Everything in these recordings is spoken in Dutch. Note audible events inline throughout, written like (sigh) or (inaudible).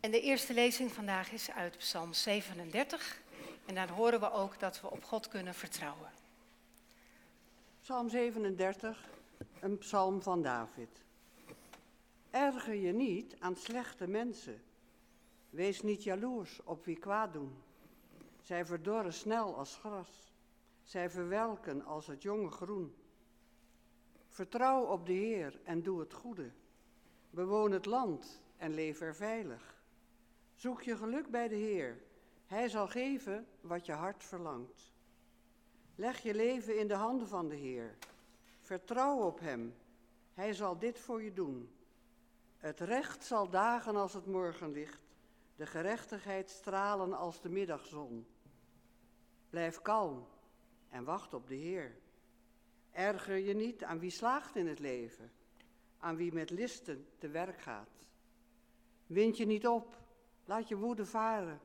En de eerste lezing vandaag is uit Psalm 37. En daar horen we ook dat we op God kunnen vertrouwen. Psalm 37, een psalm van David. Erger je niet aan slechte mensen. Wees niet jaloers op wie kwaad doen. Zij verdorren snel als gras. Zij verwelken als het jonge groen. Vertrouw op de Heer en doe het goede. Bewoon het land en leef er veilig. Zoek je geluk bij de Heer. Hij zal geven wat je hart verlangt. Leg je leven in de handen van de Heer. Vertrouw op Hem. Hij zal dit voor je doen. Het recht zal dagen als het morgenlicht, de gerechtigheid stralen als de middagzon. Blijf kalm en wacht op de Heer. Erger je niet aan wie slaagt in het leven, aan wie met listen te werk gaat. Wind je niet op, laat je woede varen.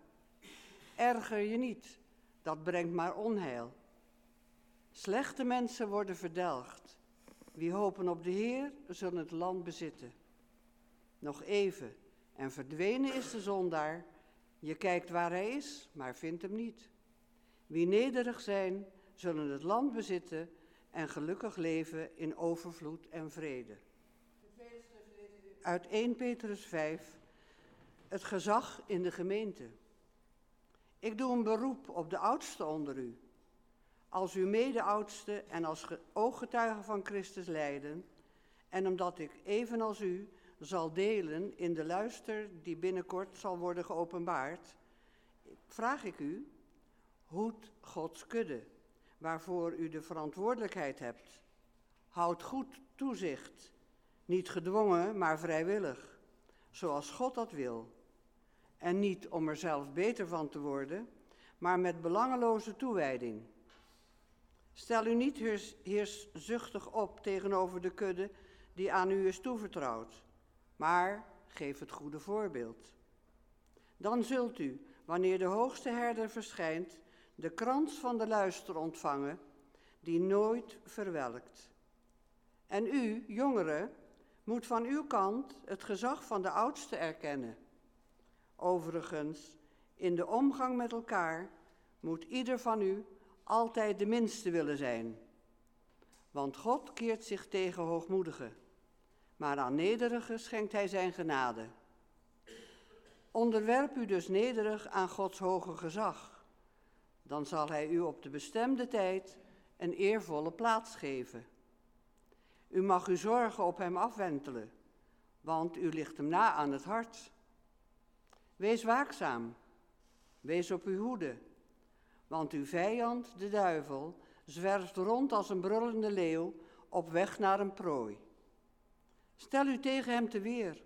Erger je niet, dat brengt maar onheil. Slechte mensen worden verdelgd. Wie hopen op de Heer, zullen het land bezitten. Nog even, en verdwenen is de zondaar. Je kijkt waar hij is, maar vindt hem niet. Wie nederig zijn, zullen het land bezitten en gelukkig leven in overvloed en vrede. Uit 1 Petrus 5, het gezag in de gemeente. Ik doe een beroep op de oudste onder u. Als uw mede-oudste en als ooggetuige van Christus lijden, en omdat ik evenals u zal delen in de luister die binnenkort zal worden geopenbaard, vraag ik u, hoed Gods kudde, waarvoor u de verantwoordelijkheid hebt. Houd goed toezicht, niet gedwongen, maar vrijwillig, zoals God dat wil. En niet om er zelf beter van te worden, maar met belangeloze toewijding. Stel u niet heerszuchtig op tegenover de kudde die aan u is toevertrouwd, maar geef het goede voorbeeld. Dan zult u, wanneer de hoogste herder verschijnt, de krans van de luister ontvangen, die nooit verwelkt. En u, jongeren, moet van uw kant het gezag van de oudste erkennen. Overigens, in de omgang met elkaar moet ieder van u altijd de minste willen zijn. Want God keert zich tegen hoogmoedigen, maar aan nederigen schenkt hij zijn genade. Onderwerp u dus nederig aan Gods hoge gezag. Dan zal hij u op de bestemde tijd een eervolle plaats geven. U mag uw zorgen op hem afwentelen, want u ligt hem na aan het hart. Wees waakzaam, wees op uw hoede want uw vijand, de duivel, zwerft rond als een brullende leeuw op weg naar een prooi. Stel u tegen hem te weer,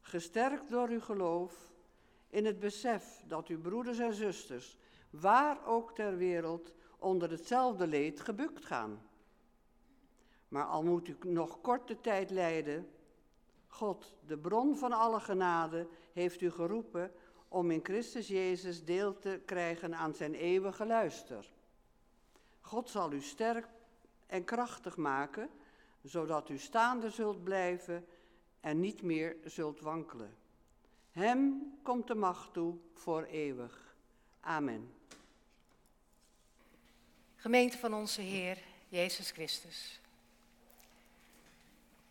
gesterkt door uw geloof, in het besef dat uw broeders en zusters, waar ook ter wereld, onder hetzelfde leed gebukt gaan. Maar al moet u nog korte tijd lijden, God, de bron van alle genade, heeft u geroepen om in Christus Jezus deel te krijgen aan zijn eeuwige luister. God zal u sterk en krachtig maken, zodat u staande zult blijven en niet meer zult wankelen. Hem komt de macht toe voor eeuwig. Amen. Gemeente van onze Heer Jezus Christus.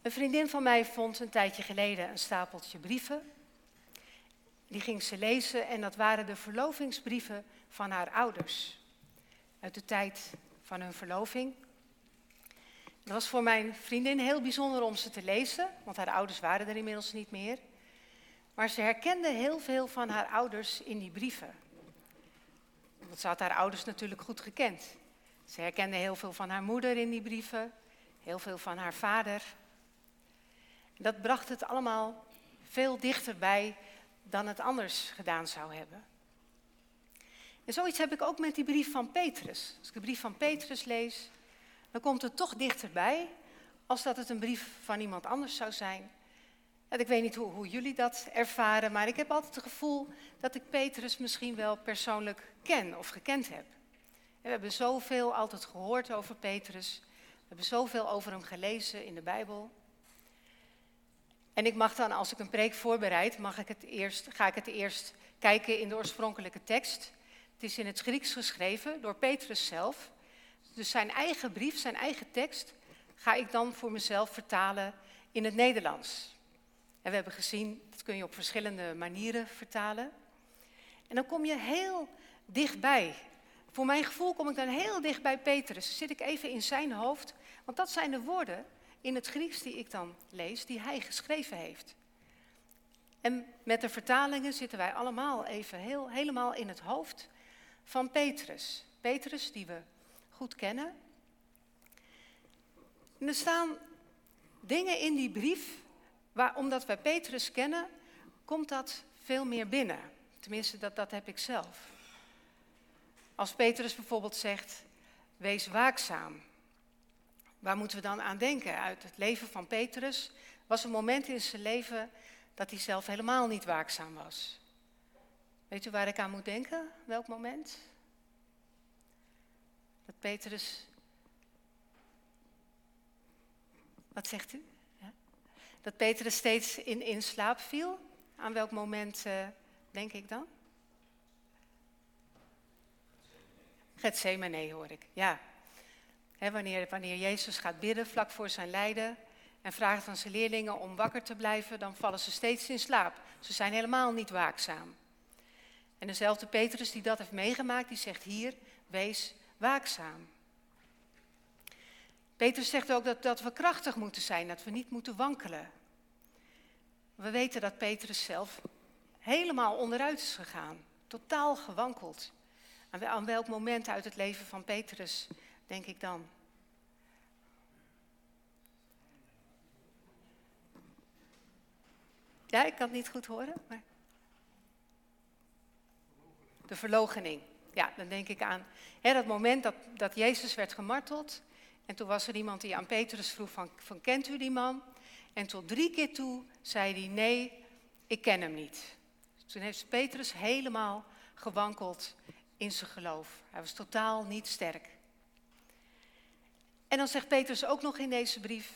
Een vriendin van mij vond een tijdje geleden een stapeltje brieven die ging ze lezen en dat waren de verlovingsbrieven van haar ouders. Uit de tijd van hun verloving. Het was voor mijn vriendin heel bijzonder om ze te lezen, want haar ouders waren er inmiddels niet meer. Maar ze herkende heel veel van haar ouders in die brieven. Want ze had haar ouders natuurlijk goed gekend. Ze herkende heel veel van haar moeder in die brieven, heel veel van haar vader. Dat bracht het allemaal veel dichterbij dan het anders gedaan zou hebben. En zoiets heb ik ook met die brief van Petrus. Als ik de brief van Petrus lees, dan komt het toch dichterbij als dat het een brief van iemand anders zou zijn. En ik weet niet hoe, jullie dat ervaren, maar ik heb altijd het gevoel dat ik Petrus misschien wel persoonlijk ken of gekend heb. En we hebben zoveel altijd gehoord over Petrus. We hebben zoveel over hem gelezen in de Bijbel. En ik mag dan, als ik een preek voorbereid, mag ik het eerst, ga ik het eerst kijken in de oorspronkelijke tekst. Het is in het Grieks geschreven door Petrus zelf. Dus zijn eigen brief, zijn eigen tekst, ga ik dan voor mezelf vertalen in het Nederlands. En we hebben gezien, dat kun je op verschillende manieren vertalen. En dan kom je heel dichtbij. Voor mijn gevoel kom ik dan heel dicht bij Petrus. Zit ik even in zijn hoofd, want dat zijn de woorden in het Grieks die ik dan lees, die hij geschreven heeft. En met de vertalingen zitten wij allemaal even heel, helemaal in het hoofd van Petrus. Petrus, die we goed kennen. En er staan dingen in die brief, waar, omdat wij Petrus kennen, komt dat veel meer binnen. Tenminste, dat, dat heb ik zelf. Als Petrus bijvoorbeeld zegt, wees waakzaam. Waar moeten we dan aan denken? Uit het leven van Petrus was een moment in zijn leven dat hij zelf helemaal niet waakzaam was. Weet u waar ik aan moet denken? Welk moment? Dat Petrus. Wat zegt u? Ja. Dat Petrus steeds in, in slaap viel. Aan welk moment uh, denk ik dan? Gethsemane hoor ik, ja. Wanneer, wanneer Jezus gaat bidden vlak voor zijn lijden en vraagt aan zijn leerlingen om wakker te blijven, dan vallen ze steeds in slaap. Ze zijn helemaal niet waakzaam. En dezelfde Petrus die dat heeft meegemaakt, die zegt hier, wees waakzaam. Petrus zegt ook dat, dat we krachtig moeten zijn, dat we niet moeten wankelen. We weten dat Petrus zelf helemaal onderuit is gegaan, totaal gewankeld. Aan welk moment uit het leven van Petrus denk ik dan? Ja, ik kan het niet goed horen. Maar... De verlogening. Ja, dan denk ik aan hè, dat moment dat, dat Jezus werd gemarteld. En toen was er iemand die aan Petrus vroeg van, van kent u die man? En tot drie keer toe zei hij nee, ik ken hem niet. Toen heeft Petrus helemaal gewankeld in zijn geloof. Hij was totaal niet sterk. En dan zegt Petrus ook nog in deze brief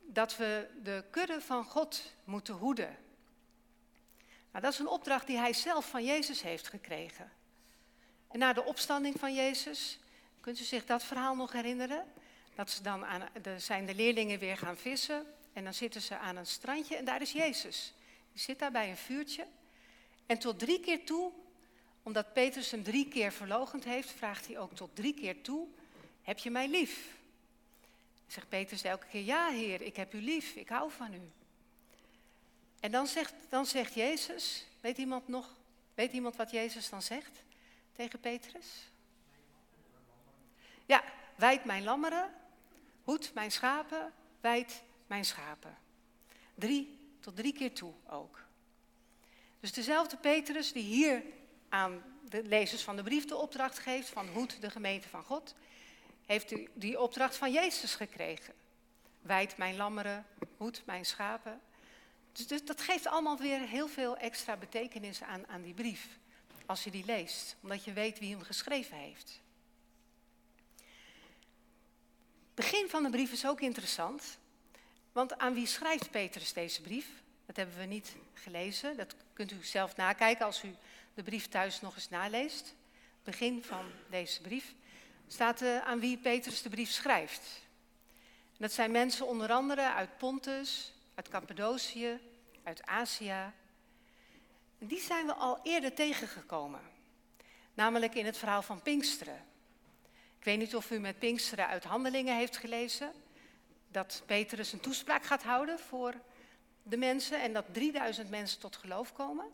dat we de kudde van God moeten hoeden. Nou, dat is een opdracht die hij zelf van Jezus heeft gekregen. En na de opstanding van Jezus, kunt u zich dat verhaal nog herinneren? Dat ze dan aan, de, zijn de leerlingen weer gaan vissen en dan zitten ze aan een strandje en daar is Jezus. Die zit daar bij een vuurtje. En tot drie keer toe omdat Petrus hem drie keer verlogend heeft, vraagt hij ook tot drie keer toe: Heb je mij lief? Zegt Petrus elke keer: Ja, Heer, ik heb u lief, ik hou van u. En dan zegt, dan zegt Jezus: Weet iemand nog? Weet iemand wat Jezus dan zegt tegen Petrus? Ja, wijd mijn lammeren, hoed mijn schapen, wijd mijn schapen. Drie tot drie keer toe ook. Dus dezelfde Petrus die hier aan de lezers van de brief de opdracht geeft van hoed de gemeente van God, heeft u die opdracht van Jezus gekregen. Wijd mijn lammeren, hoed mijn schapen. Dus, dus, dat geeft allemaal weer heel veel extra betekenis aan, aan die brief, als je die leest, omdat je weet wie hem geschreven heeft. Begin van de brief is ook interessant, want aan wie schrijft Petrus deze brief? Dat hebben we niet gelezen, dat kunt u zelf nakijken als u de brief thuis nog eens naleest, begin van deze brief, staat uh, aan wie Petrus de brief schrijft. Dat zijn mensen onder andere uit Pontus, uit Cappadocië, uit Azië. Die zijn we al eerder tegengekomen, namelijk in het verhaal van Pinksteren. Ik weet niet of u met Pinksteren uit Handelingen heeft gelezen, dat Petrus een toespraak gaat houden voor de mensen en dat 3000 mensen tot geloof komen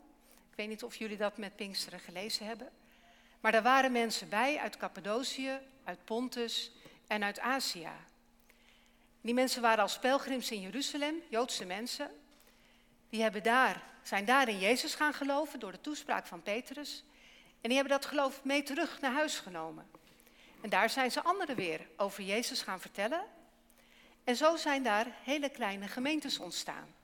weet niet of jullie dat met Pinksteren gelezen hebben. Maar er waren mensen bij uit Cappadocië, uit Pontus en uit Azië. Die mensen waren als pelgrims in Jeruzalem, Joodse mensen. Die hebben daar, zijn daar in Jezus gaan geloven door de toespraak van Petrus. En die hebben dat geloof mee terug naar huis genomen. En daar zijn ze anderen weer over Jezus gaan vertellen. En zo zijn daar hele kleine gemeentes ontstaan.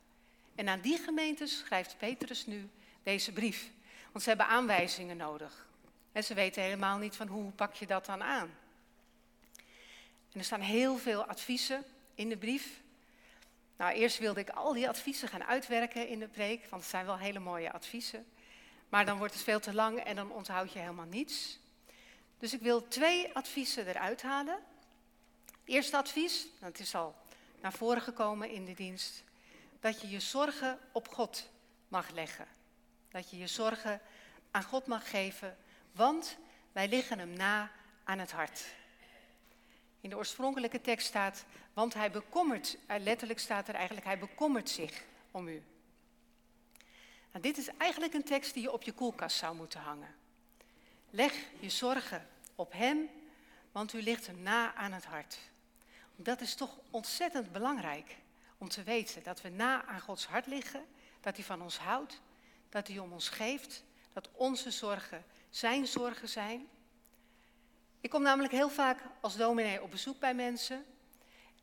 En aan die gemeentes schrijft Petrus nu deze brief. Want ze hebben aanwijzingen nodig. En ze weten helemaal niet van hoe pak je dat dan aan. En er staan heel veel adviezen in de brief. Nou, eerst wilde ik al die adviezen gaan uitwerken in de preek, want het zijn wel hele mooie adviezen. Maar dan wordt het veel te lang en dan onthoud je helemaal niets. Dus ik wil twee adviezen eruit halen. Eerste advies, dat is al naar voren gekomen in de dienst, dat je je zorgen op God mag leggen. Dat je je zorgen aan God mag geven, want wij liggen hem na aan het hart. In de oorspronkelijke tekst staat, want hij bekommert, eh, letterlijk staat er eigenlijk, hij bekommert zich om u. Nou, dit is eigenlijk een tekst die je op je koelkast zou moeten hangen. Leg je zorgen op hem, want u ligt hem na aan het hart. Dat is toch ontzettend belangrijk om te weten dat we na aan Gods hart liggen, dat hij van ons houdt, dat hij om ons geeft, dat onze zorgen zijn zorgen zijn. Ik kom namelijk heel vaak als dominee op bezoek bij mensen en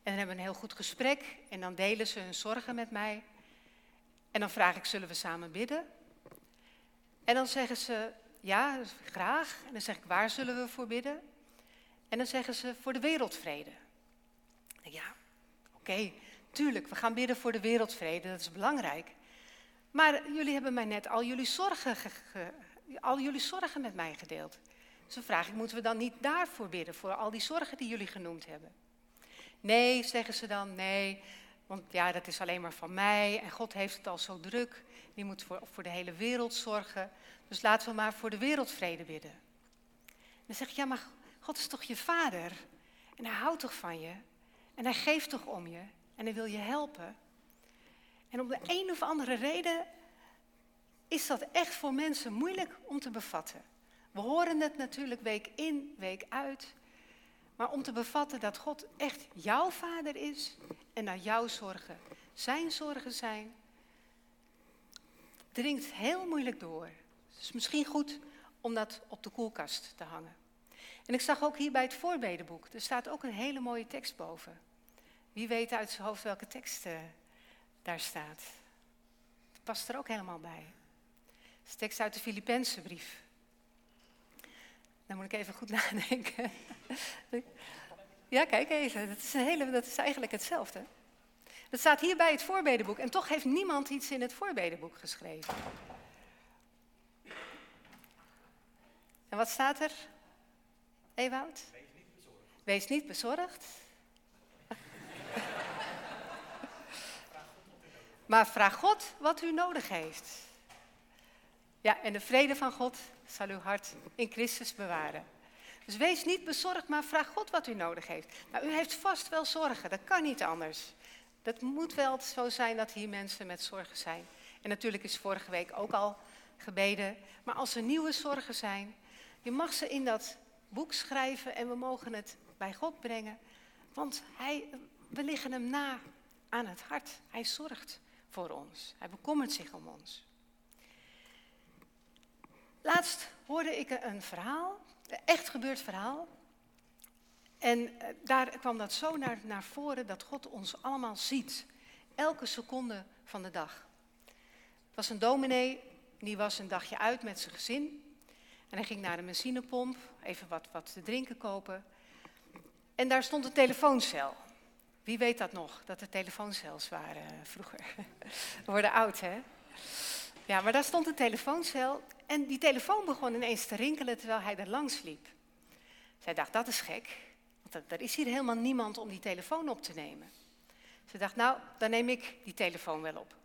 dan hebben we een heel goed gesprek en dan delen ze hun zorgen met mij. En dan vraag ik, zullen we samen bidden? En dan zeggen ze, ja, graag. En dan zeg ik, waar zullen we voor bidden? En dan zeggen ze, voor de wereldvrede. Ja, oké, tuurlijk, we gaan bidden voor de wereldvrede, dat is belangrijk. Maar jullie hebben mij net al jullie zorgen, al jullie zorgen met mij gedeeld. Dus dan vraag ik, moeten we dan niet daarvoor bidden, voor al die zorgen die jullie genoemd hebben? Nee, zeggen ze dan, nee, want ja, dat is alleen maar van mij en God heeft het al zo druk. Die moet voor, voor de hele wereld zorgen. Dus laten we maar voor de wereldvrede bidden. En dan zeg ik, ja, maar God is toch je vader? En hij houdt toch van je? En hij geeft toch om je? En hij wil je helpen? En om de een of andere reden is dat echt voor mensen moeilijk om te bevatten. We horen het natuurlijk week in, week uit. Maar om te bevatten dat God echt jouw vader is en naar jouw zorgen zijn zorgen zijn, dringt heel moeilijk door. Het is misschien goed om dat op de koelkast te hangen. En ik zag ook hier bij het voorbedenboek, er staat ook een hele mooie tekst boven. Wie weet uit zijn hoofd welke tekst uh, daar staat. Het past er ook helemaal bij. Het is tekst uit de Filipense brief. Dan moet ik even goed (laughs) nadenken. ja, kijk even. Dat is, een hele, dat is eigenlijk hetzelfde. Dat staat hier bij het voorbedenboek. En toch heeft niemand iets in het voorbedenboek geschreven. En wat staat er, Ewoud? Wees niet bezorgd. Wees niet bezorgd. (laughs) maar vraag God wat u nodig heeft. Ja, en de vrede van God zal uw hart in Christus bewaren. Dus wees niet bezorgd, maar vraag God wat u nodig heeft. Nou, u heeft vast wel zorgen, dat kan niet anders. Dat moet wel zo zijn dat hier mensen met zorgen zijn. En natuurlijk is vorige week ook al gebeden. Maar als er nieuwe zorgen zijn, je mag ze in dat boek schrijven en we mogen het bij God brengen. Want hij, we liggen hem na aan het hart. Hij zorgt voor ons. Hij bekommert zich om ons. Hoorde ik een verhaal, een echt gebeurd verhaal. En eh, daar kwam dat zo naar, naar voren dat God ons allemaal ziet. Elke seconde van de dag. Het was een dominee, die was een dagje uit met zijn gezin. En hij ging naar de benzinepomp, even wat, wat te drinken kopen. En daar stond een telefooncel. Wie weet dat nog, dat er telefooncels waren vroeger. (laughs) We worden oud, hè? Ja, maar daar stond een telefooncel en die telefoon begon ineens te rinkelen terwijl hij er langs liep. Zij dacht, dat is gek, want er is hier helemaal niemand om die telefoon op te nemen. Ze dacht, nou, dan neem ik die telefoon wel op.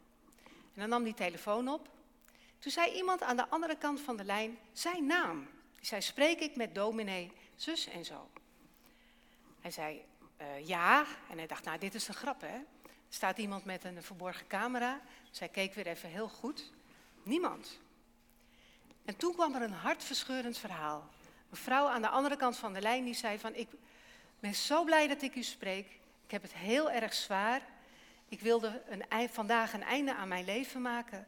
En dan nam die telefoon op. Toen zei iemand aan de andere kant van de lijn zijn naam. Die zei, spreek ik met dominee, zus en zo. Hij zei, uh, ja. En hij dacht, nou, dit is een grap, hè. Er staat iemand met een verborgen camera. Zij keek weer even heel goed. Niemand. En toen kwam er een hartverscheurend verhaal. Een vrouw aan de andere kant van de lijn die zei van ik ben zo blij dat ik u spreek. Ik heb het heel erg zwaar. Ik wilde een, vandaag een einde aan mijn leven maken.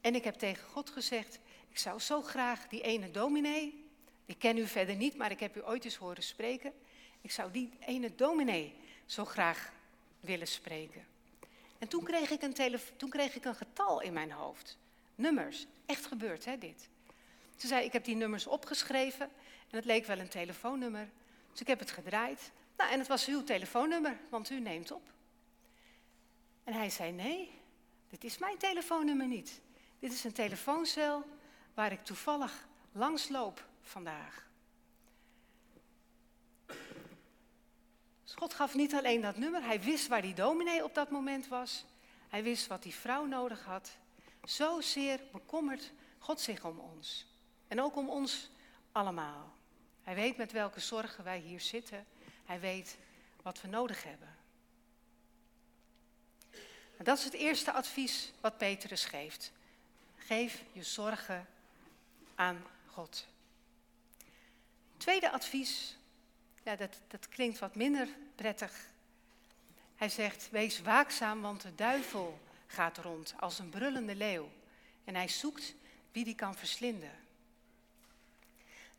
En ik heb tegen God gezegd, ik zou zo graag die ene dominee, ik ken u verder niet, maar ik heb u ooit eens horen spreken. Ik zou die ene dominee zo graag willen spreken. En toen kreeg ik een, toen kreeg ik een getal in mijn hoofd nummers. Echt gebeurd, hè, dit. Ze zei, ik heb die nummers opgeschreven en het leek wel een telefoonnummer. Dus ik heb het gedraaid. Nou, en het was uw telefoonnummer, want u neemt op. En hij zei: Nee, dit is mijn telefoonnummer niet. Dit is een telefooncel waar ik toevallig langs loop vandaag. Dus God gaf niet alleen dat nummer, hij wist waar die dominee op dat moment was. Hij wist wat die vrouw nodig had. Zozeer bekommert God zich om ons. En ook om ons allemaal. Hij weet met welke zorgen wij hier zitten. Hij weet wat we nodig hebben. En dat is het eerste advies wat Petrus geeft. Geef je zorgen aan God. Tweede advies, ja, dat, dat klinkt wat minder prettig. Hij zegt, wees waakzaam, want de duivel gaat rond als een brullende leeuw. En hij zoekt wie die kan verslinden.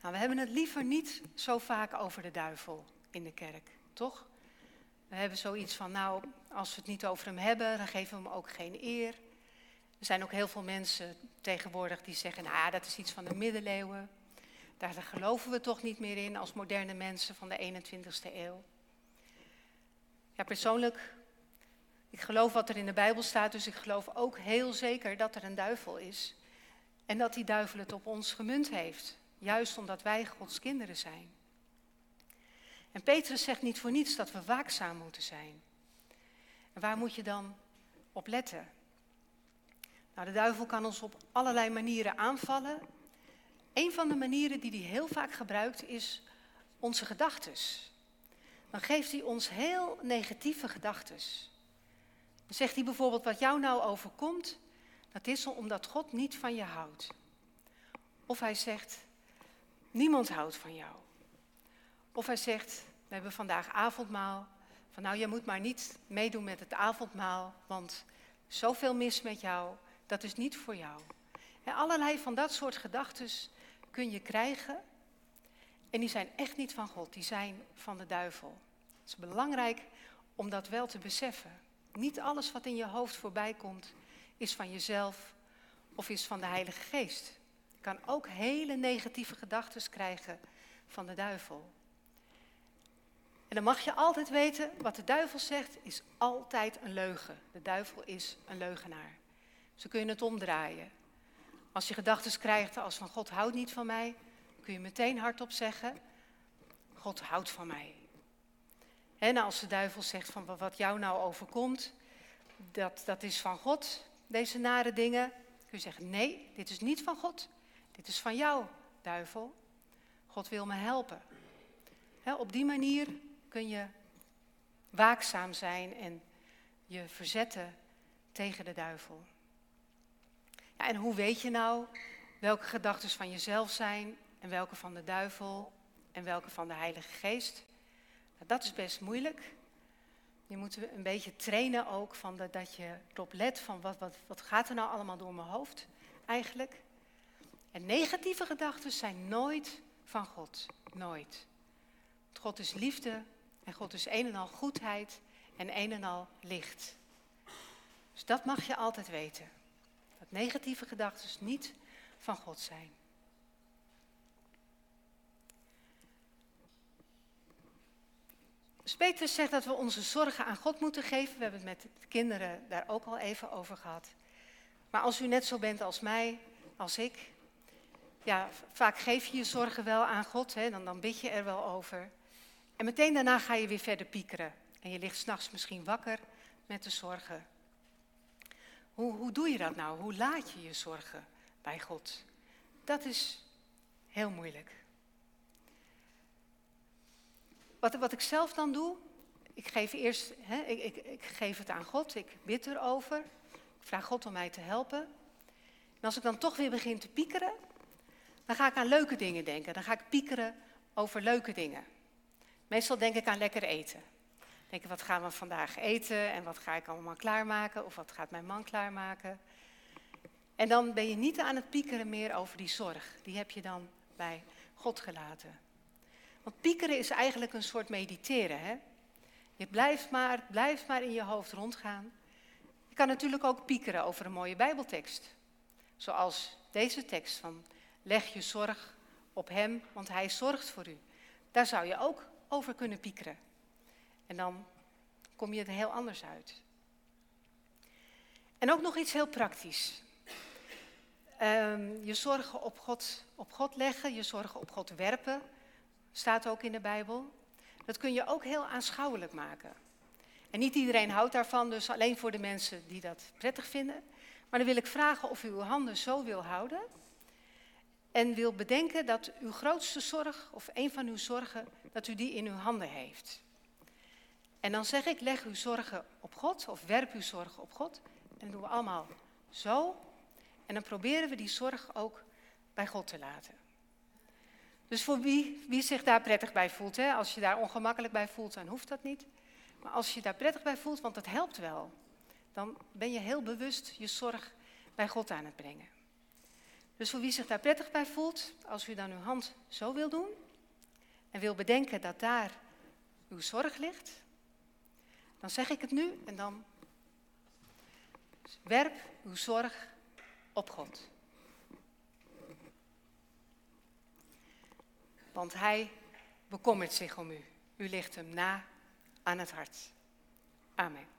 Nou, we hebben het liever niet zo vaak over de duivel in de kerk, toch? We hebben zoiets van, nou, als we het niet over hem hebben, dan geven we hem ook geen eer. Er zijn ook heel veel mensen tegenwoordig die zeggen, nou, dat is iets van de middeleeuwen. Daar geloven we toch niet meer in als moderne mensen van de 21ste eeuw. Ja, persoonlijk, ik geloof wat er in de Bijbel staat, dus ik geloof ook heel zeker dat er een duivel is. En dat die duivel het op ons gemunt heeft, juist omdat wij Gods kinderen zijn. En Petrus zegt niet voor niets dat we waakzaam moeten zijn. En waar moet je dan op letten? Nou, de duivel kan ons op allerlei manieren aanvallen. Een van de manieren die hij heel vaak gebruikt is onze gedachtes. Dan geeft hij ons heel negatieve gedachtes. Dan zegt hij bijvoorbeeld wat jou nou overkomt, dat is omdat God niet van je houdt. Of hij zegt, niemand houdt van jou. Of hij zegt, we hebben vandaag avondmaal, van nou je moet maar niet meedoen met het avondmaal, want zoveel mis met jou, dat is niet voor jou. En allerlei van dat soort gedachten kun je krijgen en die zijn echt niet van God, die zijn van de duivel. Het is belangrijk om dat wel te beseffen. Niet alles wat in je hoofd voorbij komt is van jezelf of is van de Heilige Geest. Je kan ook hele negatieve gedachten krijgen van de duivel. En dan mag je altijd weten, wat de duivel zegt, is altijd een leugen. De duivel is een leugenaar. Zo kun je het omdraaien. Als je gedachten krijgt als van God houdt niet van mij, kun je meteen hardop zeggen, God houdt van mij. En als de duivel zegt van wat jou nou overkomt, dat, dat is van God, deze nare dingen, kun je zeggen, nee, dit is niet van God, dit is van jou, duivel. God wil me helpen. op die manier kun je waakzaam zijn en je verzetten tegen de duivel. Ja, en hoe weet je nou welke gedachten van jezelf zijn en welke van de duivel en welke van de Heilige Geest? Nou, dat is best moeilijk. Je moet een beetje trainen ook van dat je erop let van wat, wat, wat gaat er nou allemaal door mijn hoofd eigenlijk. En negatieve gedachten zijn nooit van God. Nooit. God is liefde en God is een en al goedheid en een en al licht. Dus dat mag je altijd weten. Dat negatieve gedachten niet van God zijn. Petrus zegt dat we onze zorgen aan God moeten geven. We hebben het met de kinderen daar ook al even over gehad. Maar als u net zo bent als mij, als ik, ja, vaak geef je je zorgen wel aan God, hè, dan, dan bid je er wel over. En meteen daarna ga je weer verder piekeren. En je ligt s'nachts misschien wakker met de zorgen. Hoe, hoe doe je dat nou? Hoe laat je je zorgen bij God? Dat is heel moeilijk. Wat, ik zelf dan doe, ik geef eerst, hè, ik, ik, ik geef het aan God, ik bid erover. Ik vraag God om mij te helpen. En als ik dan toch weer begin te piekeren, dan ga ik aan leuke dingen denken. Dan ga ik piekeren over leuke dingen. Meestal denk ik aan lekker eten. Denk ik, wat gaan we vandaag eten en wat ga ik allemaal klaarmaken of wat gaat mijn man klaarmaken. En dan ben je niet aan het piekeren meer over die zorg. Die heb je dan bij God gelaten. Want piekeren is eigenlijk een soort mediteren. Hè? Je blijft maar, blijft maar in je hoofd rondgaan. Je kan natuurlijk ook piekeren over een mooie Bijbeltekst. Zoals deze tekst van leg je zorg op Hem, want Hij zorgt voor u. Daar zou je ook over kunnen piekeren. En dan kom je er heel anders uit. En ook nog iets heel praktisch. Ehm, je zorgen op God, op God leggen, je zorgen op God werpen, staat ook in de Bijbel. Dat kun je ook heel aanschouwelijk maken. En niet iedereen houdt daarvan, dus alleen voor de mensen die dat prettig vinden. Maar dan wil ik vragen of u uw handen zo wil houden. En wil bedenken dat uw grootste zorg, of een van uw zorgen, dat u die in uw handen heeft. En dan zeg ik, leg uw zorgen op God, of werp uw zorgen op God. En doen we allemaal zo. En dan proberen we die zorg ook bij God te laten. Dus voor wie, wie zich daar prettig bij voelt, hè? als je daar ongemakkelijk bij voelt, dan hoeft dat niet. Maar als je daar prettig bij voelt, want dat helpt wel, dan ben je heel bewust je zorg bij God aan het brengen. Dus voor wie zich daar prettig bij voelt, als u dan uw hand zo wil doen en wil bedenken dat daar uw zorg ligt, dan zeg ik het nu en dan werp uw zorg op God. Want Hij bekommert zich om u. U ligt hem na aan het hart. Amen.